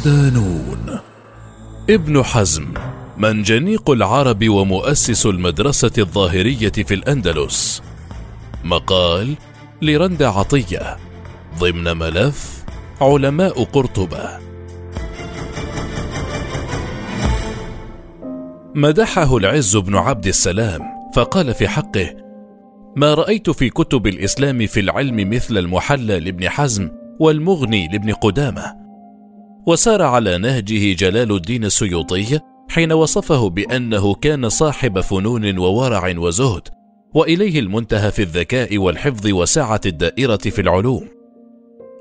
صدانون ابن حزم منجنيق العرب ومؤسس المدرسة الظاهرية في الأندلس. مقال لرند عطية ضمن ملف علماء قرطبة. مدحه العز بن عبد السلام فقال في حقه ما رأيت في كتب الإسلام في العلم مثل المحلى لابن حزم والمغني لابن قدامة وسار على نهجه جلال الدين السيوطي حين وصفه بأنه كان صاحب فنون وورع وزهد وإليه المنتهى في الذكاء والحفظ وسعة الدائرة في العلوم.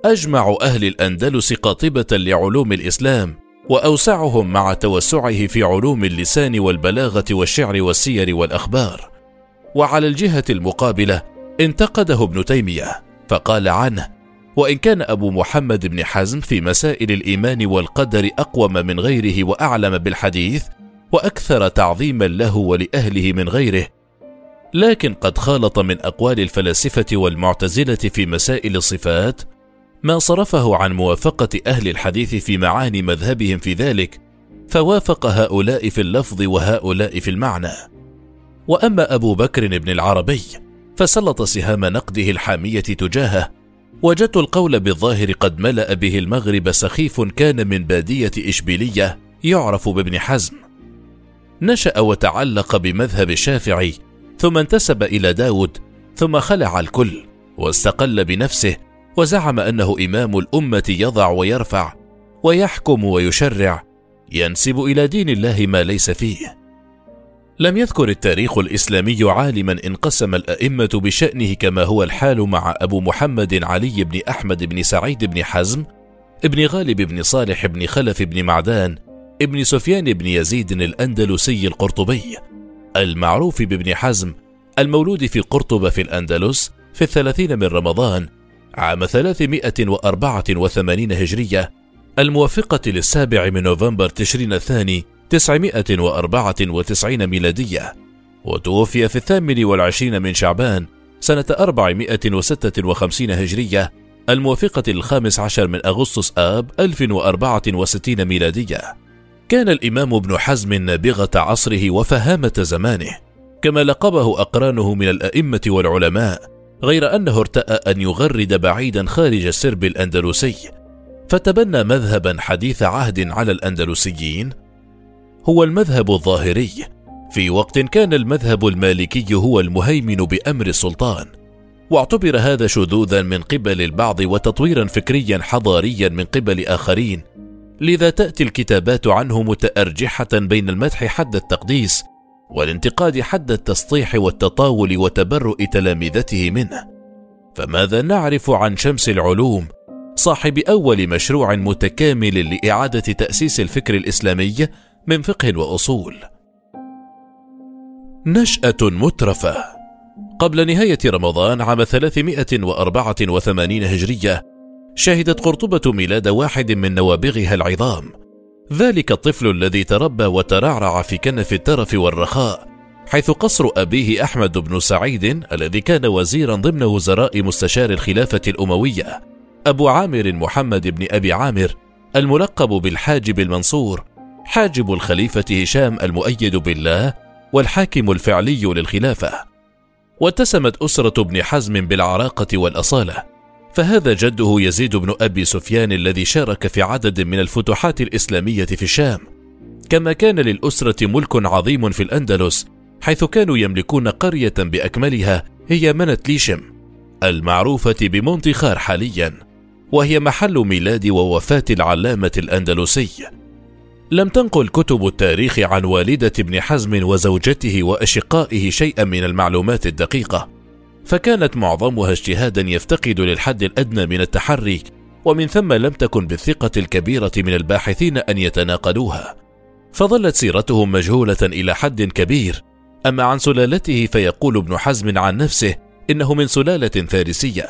أجمع أهل الأندلس قاطبة لعلوم الإسلام وأوسعهم مع توسعه في علوم اللسان والبلاغة والشعر والسير والأخبار. وعلى الجهة المقابلة انتقده ابن تيمية فقال عنه وإن كان أبو محمد بن حزم في مسائل الإيمان والقدر أقوم من غيره وأعلم بالحديث وأكثر تعظيما له ولأهله من غيره لكن قد خالط من أقوال الفلاسفة والمعتزلة في مسائل الصفات ما صرفه عن موافقة أهل الحديث في معاني مذهبهم في ذلك فوافق هؤلاء في اللفظ وهؤلاء في المعنى. وأما أبو بكر بن العربي فسلط سهام نقده الحامية تجاهه وجدت القول بالظاهر قد ملأ به المغرب سخيف كان من بادية إشبيلية يعرف بابن حزم. نشأ وتعلق بمذهب الشافعي ثم انتسب إلى داود ثم خلع الكل واستقل بنفسه وزعم أنه إمام الأمة يضع ويرفع ويحكم ويشرع ينسب إلى دين الله ما ليس فيه. لم يذكر التاريخ الإسلامي عالما انقسم الأئمة بشأنه كما هو الحال مع أبو محمد علي بن أحمد بن سعيد بن حزم ابن غالب بن صالح بن خلف بن معدان ابن سفيان بن يزيد الأندلسي القرطبي المعروف بابن حزم المولود في قرطبة في الأندلس في الثلاثين من رمضان عام 384 هجرية الموافقة للسابع من نوفمبر تشرين الثاني 994 ميلادية وتوفي في الثامن والعشرين من شعبان سنة 456 هجرية الموافقة للخامس عشر من أغسطس آب 1064 ميلادية. كان الإمام ابن حزم نابغة عصره وفهامة زمانه كما لقبه أقرانه من الأئمة والعلماء غير أنه ارتأى أن يغرد بعيدا خارج السرب الأندلسي فتبنى مذهبا حديث عهد على الأندلسيين هو المذهب الظاهري. في وقت كان المذهب المالكي هو المهيمن بأمر السلطان. واعتبر هذا شذوذا من قبل البعض وتطويرا فكريا حضاريا من قبل آخرين. لذا تأتي الكتابات عنه متأرجحة بين المدح حد التقديس والانتقاد حد التسطيح والتطاول وتبرؤ تلامذته منه. فماذا نعرف عن شمس العلوم؟ صاحب أول مشروع متكامل لإعادة تأسيس الفكر الإسلامي من فقه وأصول. نشأة مترفة. قبل نهاية رمضان عام 384 هجرية شهدت قرطبة ميلاد واحد من نوابغها العظام. ذلك الطفل الذي تربى وترعرع في كنف الترف والرخاء حيث قصر أبيه أحمد بن سعيد الذي كان وزيرا ضمن وزراء مستشار الخلافة الأموية أبو عامر محمد بن أبي عامر الملقب بالحاجب المنصور حاجب الخليفة هشام المؤيد بالله والحاكم الفعلي للخلافة. واتسمت أسرة ابن حزم بالعراقة والأصالة فهذا جده يزيد بن أبي سفيان الذي شارك في عدد من الفتوحات الإسلامية في الشام. كما كان للأسرة ملك عظيم في الأندلس حيث كانوا يملكون قرية بأكملها هي منت ليشم المعروفة بمونتخار حاليا وهي محل ميلاد ووفاة العلامة الأندلسي. لم تنقل كتب التاريخ عن والدة ابن حزم وزوجته وأشقائه شيئا من المعلومات الدقيقة فكانت معظمها اجتهادا يفتقد للحد الأدنى من التحري ومن ثم لم تكن بالثقة الكبيرة من الباحثين أن يتناقلوها. فظلت سيرتهم مجهولة إلى حد كبير. أما عن سلالته فيقول ابن حزم عن نفسه إنه من سلالة فارسية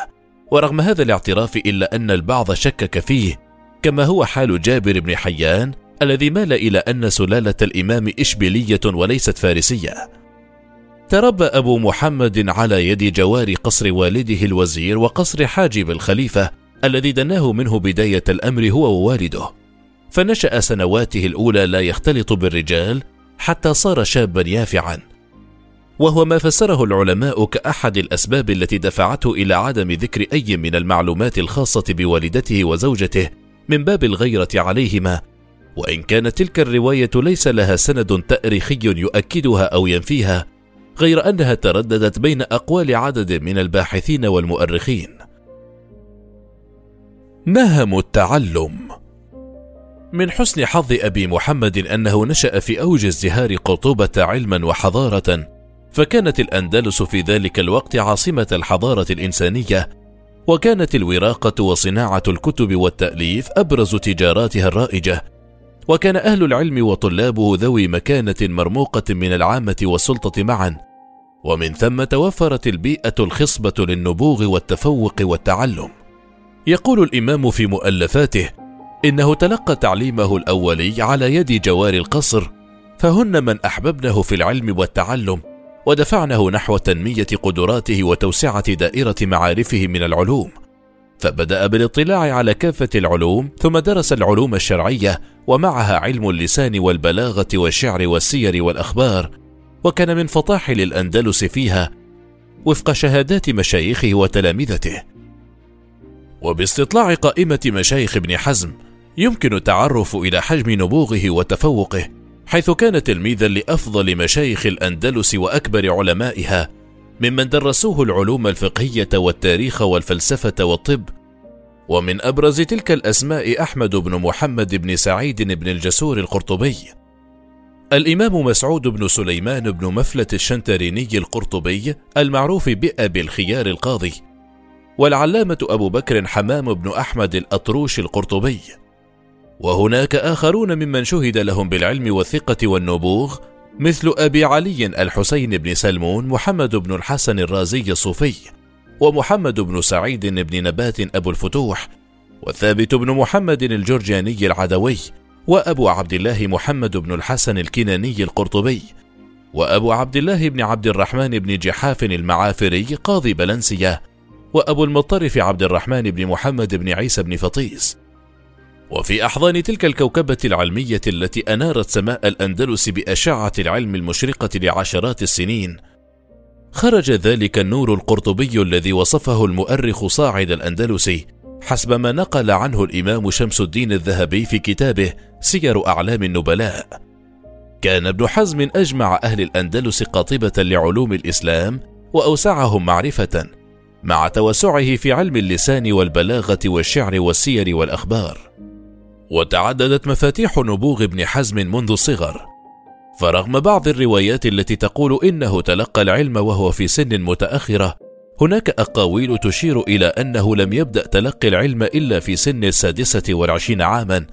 ورغم هذا الاعتراف إلا أن البعض شكك فيه كما هو حال جابر بن حيان الذي مال إلى أن سلالة الإمام إشبيلية وليست فارسية. تربى أبو محمد على يد جوار قصر والده الوزير وقصر حاجب الخليفة الذي دناه منه بداية الأمر هو ووالده. فنشأ سنواته الأولى لا يختلط بالرجال حتى صار شابا يافعا وهو ما فسره العلماء كأحد الأسباب التي دفعته إلى عدم ذكر أي من المعلومات الخاصة بوالدته وزوجته من باب الغيرة عليهما وإن كانت تلك الرواية ليس لها سند تأريخي يؤكدها أو ينفيها غير أنها ترددت بين أقوال عدد من الباحثين والمؤرخين. نهم التعلم. من حسن حظ أبي محمد أنه نشأ في أوج ازدهار قرطبة علما وحضارة فكانت الأندلس في ذلك الوقت عاصمة الحضارة الإنسانية وكانت الوراقة وصناعة الكتب والتأليف أبرز تجاراتها الرائجة وكان أهل العلم وطلابه ذوي مكانة مرموقة من العامة والسلطة معا ومن ثم توفرت البيئة الخصبة للنبوغ والتفوق والتعلم. يقول الإمام في مؤلفاته إنه تلقى تعليمه الأولي على يد جوار القصر فهن من أحببنه في العلم والتعلم ودفعنه نحو تنمية قدراته وتوسعة دائرة معارفه من العلوم. فبدأ بالاطلاع على كافة العلوم ثم درس العلوم الشرعية ومعها علم اللسان والبلاغة والشعر والسير والأخبار وكان من فطاحل الأندلس فيها وفق شهادات مشايخه وتلامذته. وباستطلاع قائمة مشايخ ابن حزم يمكن التعرف إلى حجم نبوغه وتفوقه حيث كان تلميذا لأفضل مشايخ الأندلس وأكبر علمائها ممن درسوه العلوم الفقهية والتاريخ والفلسفة والطب. ومن أبرز تلك الأسماء أحمد بن محمد بن سعيد بن الجسور القرطبي. الإمام مسعود بن سليمان بن مفلة الشنتريني القرطبي المعروف بأبي الخيار القاضي. والعلامة أبو بكر حمام بن أحمد الأطروش القرطبي. وهناك آخرون ممن شهد لهم بالعلم والثقة والنبوغ مثل أبي علي الحسين بن سلمون محمد بن الحسن الرازي الصوفي ومحمد بن سعيد بن نبات أبو الفتوح وثابت بن محمد الجرجاني العدوي وأبو عبد الله محمد بن الحسن الكناني القرطبي وأبو عبد الله بن عبد الرحمن بن جحاف المعافري قاضي بلنسية وأبو المطرف عبد الرحمن بن محمد بن عيسى بن فطيس. وفي أحضان تلك الكوكبة العلمية التي أنارت سماء الأندلس بأشعة العلم المشرقة لعشرات السنين خرج ذلك النور القرطبي الذي وصفه المؤرخ صاعد الأندلس حسب ما نقل عنه الإمام شمس الدين الذهبي في كتابه سير أعلام النبلاء. كان ابن حزم أجمع أهل الأندلس قاطبة لعلوم الإسلام وأوسعهم معرفة مع توسعه في علم اللسان والبلاغة والشعر والسير والأخبار. وتعددت مفاتيح نبوغ ابن حزم منذ الصغر. فرغم بعض الروايات التي تقول إنه تلقى العلم وهو في سن متأخرة هناك أقاويل تشير إلى أنه لم يبدأ تلقي العلم إلا في سن السادسة والعشرين عاما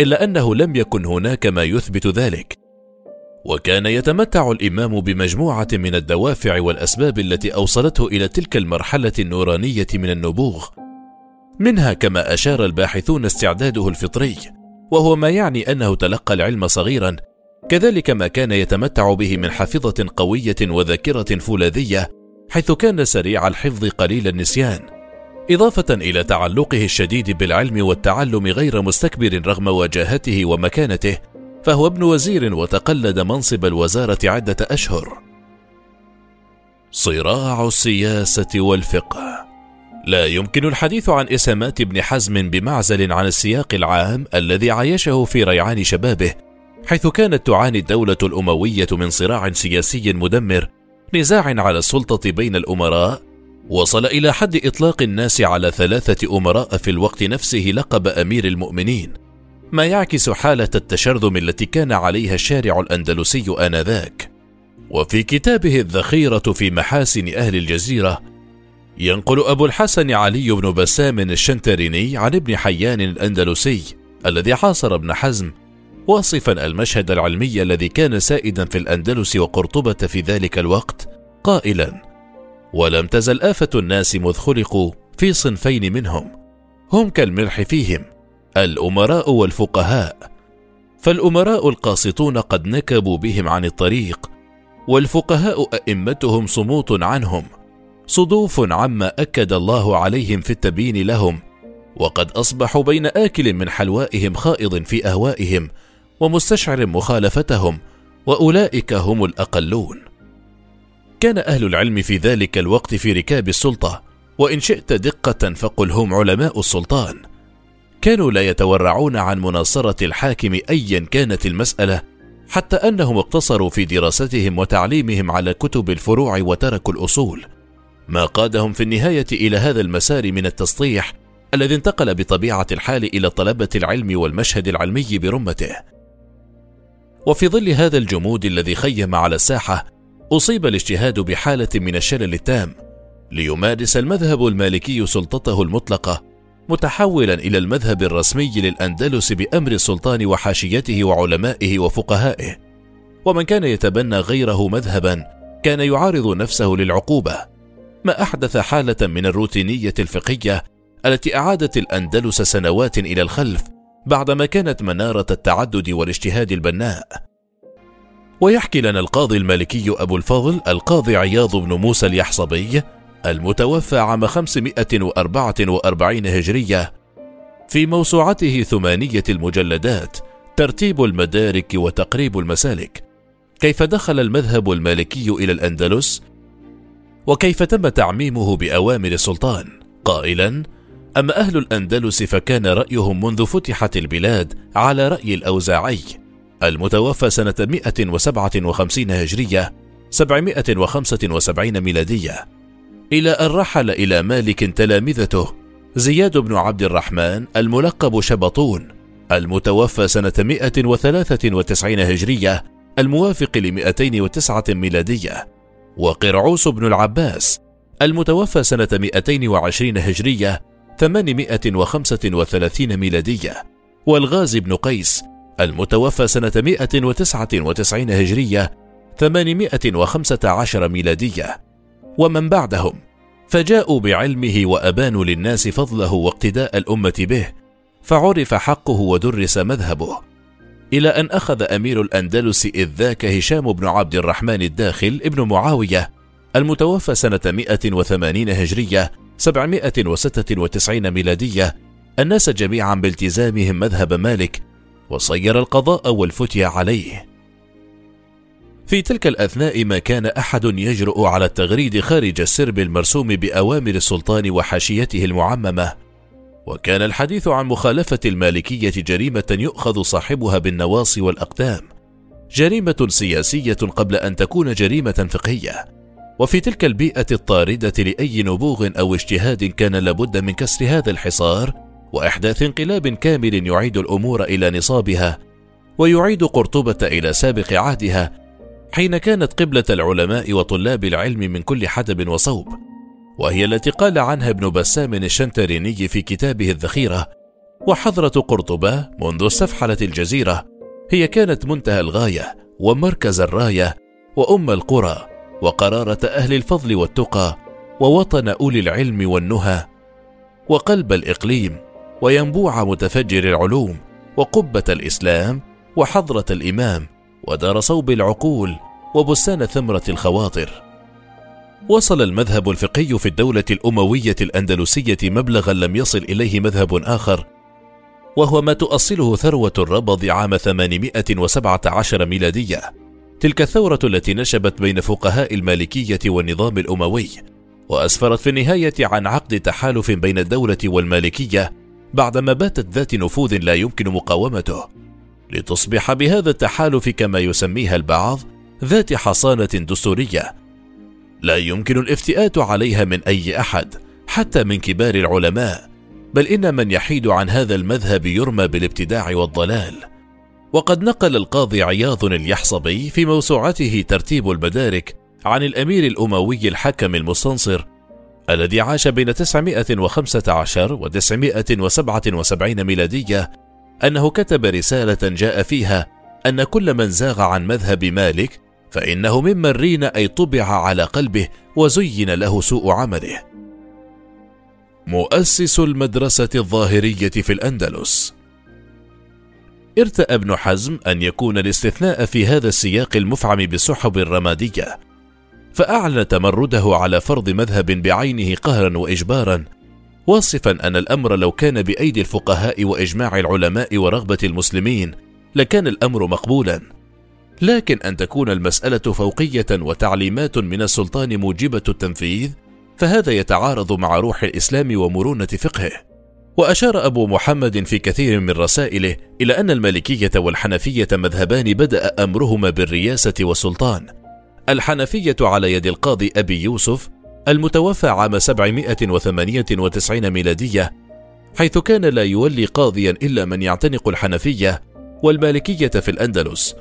إلا أنه لم يكن هناك ما يثبت ذلك. وكان يتمتع الإمام بمجموعة من الدوافع والأسباب التي أوصلته إلى تلك المرحلة النورانية من النبوغ. منها كما أشار الباحثون استعداده الفطري وهو ما يعني أنه تلقى العلم صغيرا كذلك ما كان يتمتع به من حافظة قوية وذاكرة فولاذية حيث كان سريع الحفظ قليل النسيان. إضافة إلى تعلقه الشديد بالعلم والتعلم غير مستكبر رغم وجاهته ومكانته فهو ابن وزير وتقلد منصب الوزارة عدة أشهر. صراع السياسة والفقه. لا يمكن الحديث عن اسهامات ابن حزم بمعزل عن السياق العام الذي عايشه في ريعان شبابه حيث كانت تعاني الدولة الأموية من صراع سياسي مدمر نزاع على السلطة بين الأمراء وصل إلى حد إطلاق الناس على ثلاثة أمراء في الوقت نفسه لقب أمير المؤمنين. ما يعكس حالة التشرذم التي كان عليها الشارع الأندلسي آنذاك. وفي كتابه الذخيرة في محاسن أهل الجزيرة ينقل أبو الحسن علي بن بسام الشنتريني عن ابن حيان الأندلسي الذي عاصر ابن حزم واصفا المشهد العلمي الذي كان سائدا في الأندلس وقرطبة في ذلك الوقت قائلا ولم تزل آفة الناس مذ خلقوا في صنفين منهم هم كالملح فيهم الأمراء والفقهاء فالأمراء القاسطون قد نكبوا بهم عن الطريق والفقهاء أئمتهم صموت عنهم صدوف عما أكد الله عليهم في التبيين لهم وقد أصبحوا بين آكل من حلوائهم خائض في أهوائهم ومستشعر مخالفتهم وأولئك هم الأقلون. كان أهل العلم في ذلك الوقت في ركاب السلطة وإن شئت دقة فقل هم علماء السلطان. كانوا لا يتورعون عن مناصرة الحاكم أيا كانت المسألة حتى أنهم اقتصروا في دراستهم وتعليمهم على كتب الفروع وتركوا الأصول. ما قادهم في النهاية إلى هذا المسار من التسطيح الذي انتقل بطبيعة الحال إلى طلبة العلم والمشهد العلمي برمته. وفي ظل هذا الجمود الذي خيم على الساحة أصيب الاجتهاد بحالة من الشلل التام ليمارس المذهب المالكي سلطته المطلقة متحولا إلى المذهب الرسمي للأندلس بأمر السلطان وحاشيته وعلمائه وفقهائه. ومن كان يتبنى غيره مذهبا كان يعارض نفسه للعقوبة. ما أحدث حالة من الروتينية الفقهية التي أعادت الأندلس سنوات إلى الخلف بعدما كانت منارة التعدد والاجتهاد البناء. ويحكي لنا القاضي المالكي أبو الفضل القاضي عياض بن موسى اليحصبي المتوفى عام 544 هجرية في موسوعته ثمانية المجلدات ترتيب المدارك وتقريب المسالك. كيف دخل المذهب المالكي إلى الأندلس؟ وكيف تم تعميمه بأوامر السلطان؟ قائلا أما أهل الأندلس فكان رأيهم منذ فتحت البلاد على رأي الأوزاعي المتوفى سنة 157 هجرية 775 ميلادية. إلى أن رحل إلى مالك تلامذته زياد بن عبد الرحمن الملقب شبطون المتوفى سنة 193 هجرية الموافق ل 209 ميلادية. وقرعوس بن العباس المتوفى سنة 220 هجرية 835 ميلادية والغازي بن قيس المتوفى سنة 199 هجرية 815 ميلادية. ومن بعدهم فجاءوا بعلمه وأبانوا للناس فضله واقتداء الأمة به فعرف حقه ودرس مذهبه. إلى أن أخذ أمير الأندلس إذ ذاك هشام بن عبد الرحمن الداخل ابن معاوية المتوفى سنة 180 هجرية 796 ميلادية. الناس جميعا بالتزامهم مذهب مالك وصير القضاء والفتيا عليه. في تلك الأثناء ما كان أحد يجرؤ على التغريد خارج السرب المرسوم بأوامر السلطان وحاشيته المعممة. وكان الحديث عن مخالفة المالكية جريمة يؤخذ صاحبها بالنواصي والأقدام. جريمة سياسية قبل أن تكون جريمة فقهية. وفي تلك البيئة الطاردة لأي نبوغ أو اجتهاد كان لابد من كسر هذا الحصار وإحداث انقلاب كامل يعيد الأمور إلى نصابها ويعيد قرطبة إلى سابق عهدها حين كانت قبلة العلماء وطلاب العلم من كل حدب وصوب. وهي التي قال عنها ابن بسام الشنتريني في كتابه الذخيرة وحضرة قرطبة منذ استفحلة الجزيرة هي كانت منتهى الغاية ومركز الراية وأم القرى وقرارة أهل الفضل والتقى ووطن أولي العلم والنهى وقلب الإقليم وينبوع متفجر العلوم وقبة الإسلام وحضرة الإمام ودار صوب العقول وبستان ثمرة الخواطر. وصل المذهب الفقهي في الدولة الأموية الأندلسية مبلغا لم يصل إليه مذهب آخر وهو ما تؤصله ثروة الربض عام 817 ميلادية. تلك الثورة التي نشبت بين فقهاء المالكية والنظام الأموي وأسفرت في النهاية عن عقد تحالف بين الدولة والمالكية بعدما باتت ذات نفوذ لا يمكن مقاومته. لتصبح بهذا التحالف كما يسميها البعض ذات حصانة دستورية لا يمكن الافتئات عليها من أي أحد حتى من كبار العلماء بل إن من يحيد عن هذا المذهب يرمى بالابتداع والضلال. وقد نقل القاضي عياض اليحصبي في موسوعته ترتيب المدارك عن الأمير الأموي الحكم المستنصر الذي عاش بين 915 و 977 ميلادية أنه كتب رسالة جاء فيها أن كل من زاغ عن مذهب مالك فإنه ممن رين أي طبع على قلبه وزين له سوء عمله. مؤسس المدرسة الظاهرية في الأندلس ارتأى ابن حزم أن يكون الاستثناء في هذا السياق المفعم بالسحب الرمادية، فأعلن تمرده على فرض مذهب بعينه قهرا وإجبارا، واصفا أن الأمر لو كان بأيدي الفقهاء وإجماع العلماء ورغبة المسلمين لكان الأمر مقبولا لكن أن تكون المسألة فوقية وتعليمات من السلطان موجبة التنفيذ فهذا يتعارض مع روح الإسلام ومرونة فقهه. وأشار أبو محمد في كثير من رسائله إلى أن المالكية والحنفية مذهبان بدأ أمرهما بالرياسة والسلطان. الحنفية على يد القاضي أبي يوسف المتوفى عام 798 ميلادية حيث كان لا يولي قاضيا إلا من يعتنق الحنفية والمالكية في الأندلس.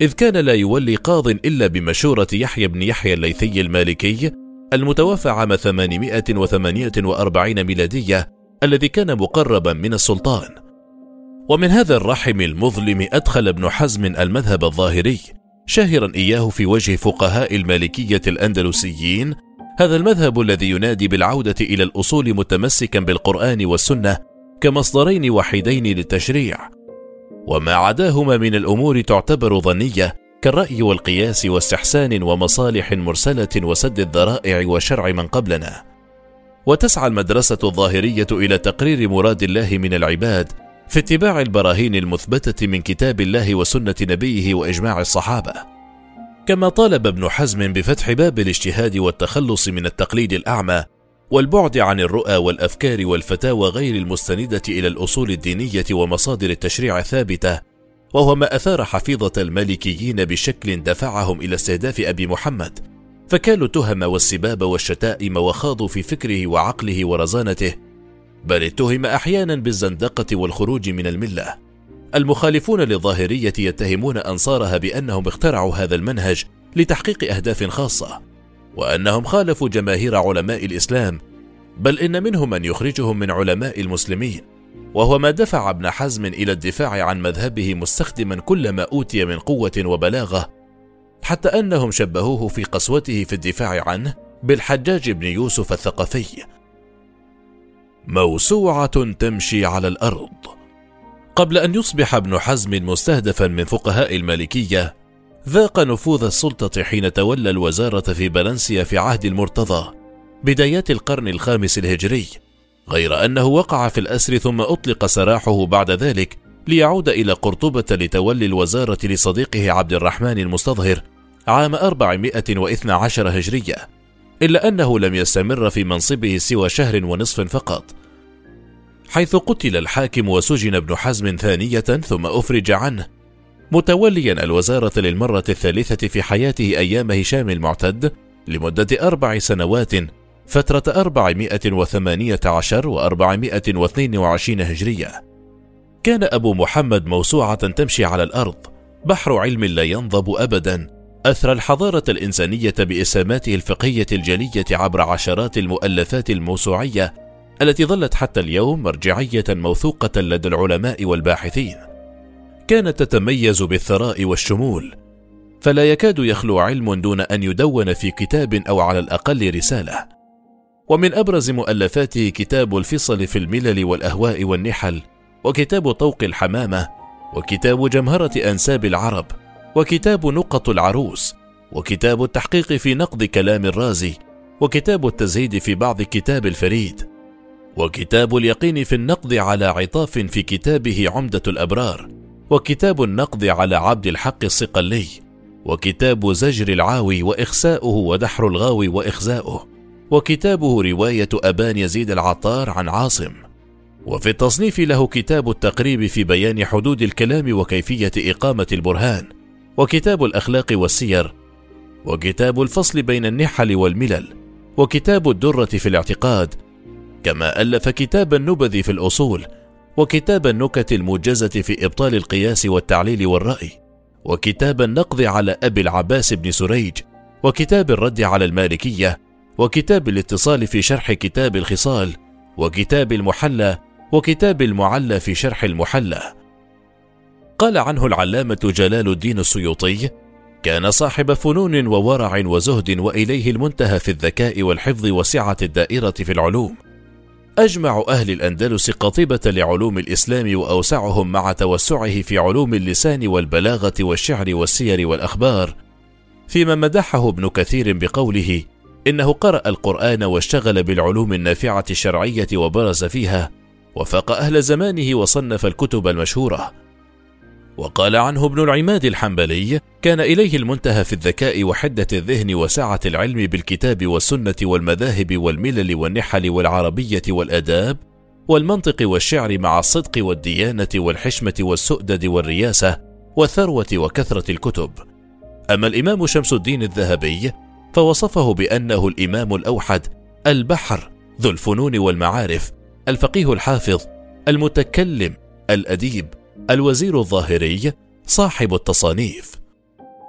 إذ كان لا يولي قاض إلا بمشورة يحيى بن يحيى الليثي المالكي المتوفى عام 848 ميلادية الذي كان مقربا من السلطان. ومن هذا الرحم المظلم أدخل ابن حزم المذهب الظاهري شاهرا إياه في وجه فقهاء المالكية الأندلسيين. هذا المذهب الذي ينادي بالعودة إلى الأصول متمسكا بالقرآن والسنة كمصدرين وحيدين للتشريع. وما عداهما من الأمور تعتبر ظنية كالرأي والقياس واستحسان ومصالح مرسلة وسد الذرائع وشرع من قبلنا. وتسعى المدرسة الظاهرية إلى تقرير مراد الله من العباد في اتباع البراهين المثبتة من كتاب الله وسنة نبيه وإجماع الصحابة. كما طالب ابن حزم بفتح باب الاجتهاد والتخلص من التقليد الأعمى والبعد عن الرؤى والأفكار والفتاوى غير المستندة إلى الأصول الدينية ومصادر التشريع الثابته وهو ما أثار حفيظة المالكيين بشكل دفعهم إلى استهداف أبي محمد فكالوا التهم والسباب والشتائم وخاضوا في فكره وعقله ورزانته بل اتهم أحيانا بالزندقة والخروج من الملة. المخالفون للظاهرية يتهمون أنصارها بأنهم اخترعوا هذا المنهج لتحقيق أهداف خاصة. وأنهم خالفوا جماهير علماء الإسلام بل إن منهم من يخرجهم من علماء المسلمين. وهو ما دفع ابن حزم إلى الدفاع عن مذهبه مستخدما كل ما أوتي من قوة وبلاغة حتى أنهم شبهوه في قسوته في الدفاع عنه بالحجاج بن يوسف الثقفي. موسوعة تمشي على الأرض. قبل أن يصبح ابن حزم مستهدفا من فقهاء المالكية ذاق نفوذ السلطة حين تولى الوزارة في بلنسيا في عهد المرتضى بدايات القرن الخامس الهجري غير أنه وقع في الأسر ثم أطلق سراحه بعد ذلك ليعود إلى قرطبة لتولي الوزارة لصديقه عبد الرحمن المستظهر عام 412 هجرية إلا أنه لم يستمر في منصبه سوى شهر ونصف فقط. حيث قتل الحاكم وسجن ابن حزم ثانية ثم أفرج عنه متوليا الوزارة للمرة الثالثة في حياته أيام هشام المعتد لمدة أربع سنوات فترة أربعمائة وثمانية عشر وأربعمائة واثنين وعشرين هجرية. كان أبو محمد موسوعة تمشي على الأرض بحر علم لا ينضب أبدا أثرى الحضارة الإنسانية بإسهاماته الفقهية الجلية عبر عشرات المؤلفات الموسوعية التي ظلت حتى اليوم مرجعية موثوقة لدى العلماء والباحثين. كانت تتميز بالثراء والشمول فلا يكاد يخلو علم دون أن يدون في كتاب أو على الأقل رسالة. ومن أبرز مؤلفاته كتاب الفصل في الملل والأهواء والنحل وكتاب طوق الحمامة وكتاب جمهرة أنساب العرب وكتاب نقط العروس وكتاب التحقيق في نقد كلام الرازي وكتاب التزهيد في بعض كتاب الفريد وكتاب اليقين في النقد على عطاف في كتابه عمدة الأبرار وكتاب النقد على عبد الحق الصقلي وكتاب زجر العاوي وإخساؤه ودحر الغاوي وإخزاؤه وكتابه رواية أبان يزيد العطار عن عاصم. وفي التصنيف له كتاب التقريب في بيان حدود الكلام وكيفية إقامة البرهان وكتاب الأخلاق والسير وكتاب الفصل بين النحل والملل وكتاب الدرة في الاعتقاد. كما ألف كتاب النبذ في الأصول وكتاب النكت الموجزة في إبطال القياس والتعليل والرأي وكتاب النقض على أبي العباس بن سريج وكتاب الرد على المالكية وكتاب الاتصال في شرح كتاب الخصال وكتاب المحلى وكتاب المعلى في شرح المحلى. قال عنه العلامة جلال الدين السيوطي كان صاحب فنون وورع وزهد وإليه المنتهى في الذكاء والحفظ وسعة الدائرة في العلوم أجمع أهل الأندلس قطيبة لعلوم الإسلام وأوسعهم مع توسعه في علوم اللسان والبلاغة والشعر والسير والأخبار، فيما مدحه ابن كثير بقوله: إنه قرأ القرآن واشتغل بالعلوم النافعة الشرعية وبرز فيها وفاق أهل زمانه وصنف الكتب المشهورة. وقال عنه ابن العماد الحنبلي كان إليه المنتهى في الذكاء وحدة الذهن وسعة العلم بالكتاب والسنة والمذاهب والملل والنحل والعربية والآداب والمنطق والشعر مع الصدق والديانة والحشمة والسؤدد والرياسة والثروة وكثرة الكتب. أما الإمام شمس الدين الذهبي فوصفه بأنه الإمام الأوحد البحر ذو الفنون والمعارف الفقيه الحافظ المتكلم الأديب الوزير الظاهري صاحب التصانيف.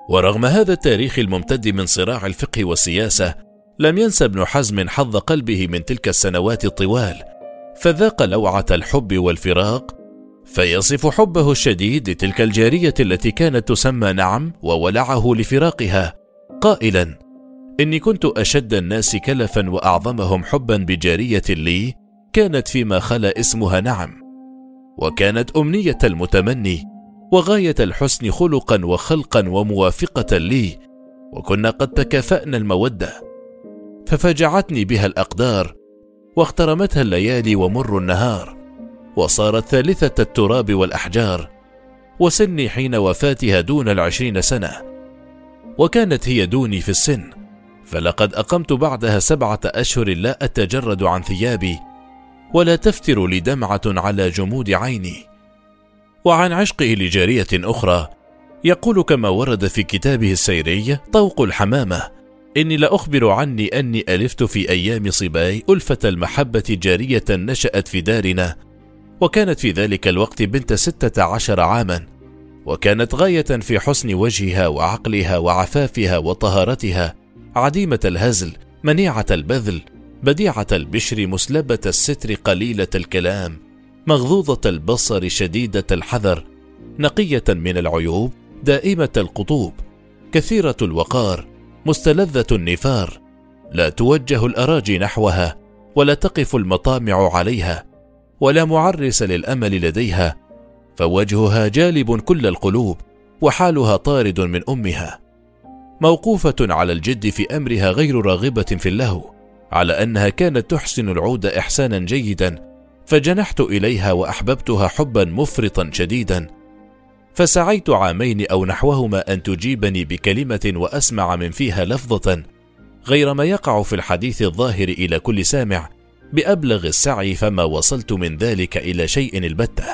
ورغم هذا التاريخ الممتد من صراع الفقه والسياسة لم ينس ابن حزم حظ قلبه من تلك السنوات الطوال فذاق لوعة الحب والفراق فيصف حبه الشديد لتلك الجارية التي كانت تسمى نعم وولعه لفراقها قائلا إني كنت أشد الناس كلفا وأعظمهم حبا بجارية لي كانت فيما خلا اسمها نعم. وكانت أمنية المتمني وغاية الحسن خلقا وخلقا وموافقة لي وكنا قد تكافأنا المودة. ففجعتني بها الأقدار واخترمتها الليالي ومر النهار وصارت ثالثة التراب والأحجار وسني حين وفاتها دون العشرين سنة. وكانت هي دوني في السن فلقد أقمت بعدها سبعة أشهر لا أتجرد عن ثيابي. ولا تفتر لي دمعة على جمود عيني. وعن عشقه لجارية أخرى يقول كما ورد في كتابه السيري طوق الحمامة: إني لأخبر عني أني ألفت في أيام صباي ألفة المحبة جارية نشأت في دارنا، وكانت في ذلك الوقت بنت ستة عشر عاما، وكانت غاية في حسن وجهها وعقلها وعفافها وطهارتها، عديمة الهزل، منيعة البذل، بديعة البشر مسلبة الستر قليلة الكلام مغضوضة البصر شديدة الحذر نقية من العيوب دائمة القطوب كثيرة الوقار مستلذة النفار لا توجه الأراجي نحوها ولا تقف المطامع عليها ولا معرس للأمل لديها فوجهها جالب كل القلوب وحالها طارد من أمها. موقوفة على الجد في أمرها غير راغبة في اللهو على أنها كانت تحسن العود إحسانا جيدا فجنحت إليها وأحببتها حبا مفرطا شديدا. فسعيت عامين أو نحوهما أن تجيبني بكلمة وأسمع من فيها لفظة غير ما يقع في الحديث الظاهر إلى كل سامع بأبلغ السعي فما وصلت من ذلك إلى شيء البتة.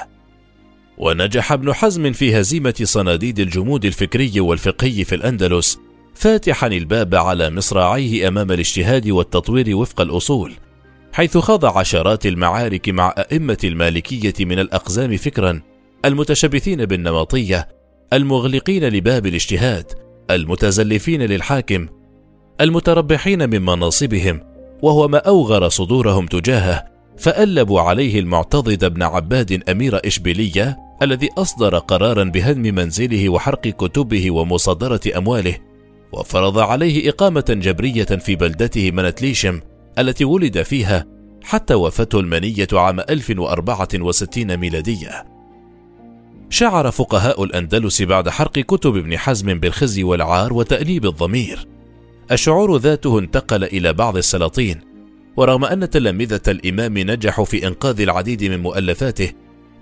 ونجح ابن حزم في هزيمة صناديد الجمود الفكري والفقهي في الأندلس فاتحا الباب على مصراعيه أمام الاجتهاد والتطوير وفق الأصول حيث خاض عشرات المعارك مع أئمة المالكية من الأقزام فكرا المتشبثين بالنمطية المغلقين لباب الاجتهاد المتزلفين للحاكم المتربحين من مناصبهم وهو ما أوغر صدورهم تجاهه فألبوا عليه المعتضد بن عباد أمير إشبيلية الذي أصدر قرارا بهدم منزله وحرق كتبه ومصادره أمواله. وفرض عليه إقامة جبرية في بلدته منتليشم التي ولد فيها حتى وفاته المنية عام 1064 ميلادية. شعر فقهاء الأندلس بعد حرق كتب ابن حزم بالخزي والعار وتأنيب الضمير. الشعور ذاته انتقل إلى بعض السلاطين، ورغم أن تلامذة الإمام نجحوا في إنقاذ العديد من مؤلفاته،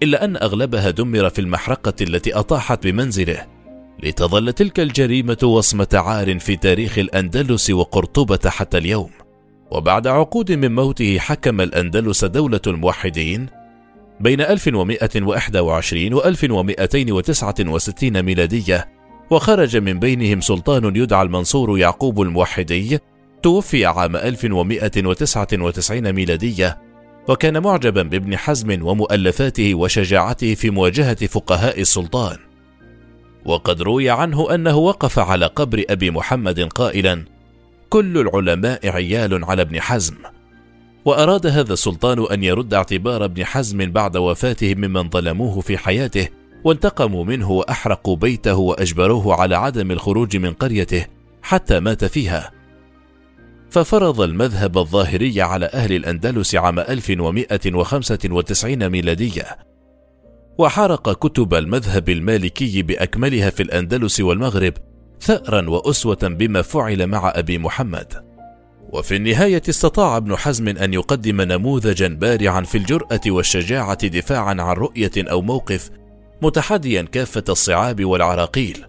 إلا أن أغلبها دمر في المحرقة التي أطاحت بمنزله. لتظل تلك الجريمة وصمة عار في تاريخ الأندلس وقرطبة حتى اليوم. وبعد عقود من موته حكم الأندلس دولة الموحدين بين 1121 و 1269 ميلادية، وخرج من بينهم سلطان يدعى المنصور يعقوب الموحدي، توفي عام 1199 ميلادية، وكان معجبا بابن حزم ومؤلفاته وشجاعته في مواجهة فقهاء السلطان. وقد روي عنه أنه وقف على قبر أبي محمد قائلا كل العلماء عيال على ابن حزم. وأراد هذا السلطان أن يرد اعتبار ابن حزم بعد وفاته ممن ظلموه في حياته وانتقموا منه وأحرقوا بيته وأجبروه على عدم الخروج من قريته حتى مات فيها. ففرض المذهب الظاهري على أهل الأندلس عام 1195 ميلادية وحرق كتب المذهب المالكي بأكملها في الأندلس والمغرب ثارا وأسوة بما فعل مع أبي محمد. وفي النهاية استطاع ابن حزم أن يقدم نموذجا بارعا في الجرأة والشجاعة دفاعا عن رؤية أو موقف متحديا كافة الصعاب والعراقيل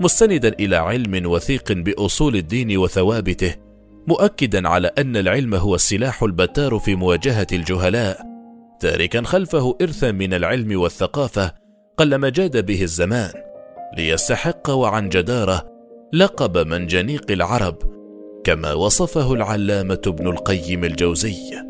مستندا إلى علم وثيق بأصول الدين وثوابته مؤكدا على أن العلم هو السلاح البتار في مواجهة الجهلاء تاركا خلفه إرثا من العلم والثقافة قلما جاد به الزمان ليستحق وعن جدارة لقب منجنيق العرب كما وصفه العلامة ابن القيم الجوزي.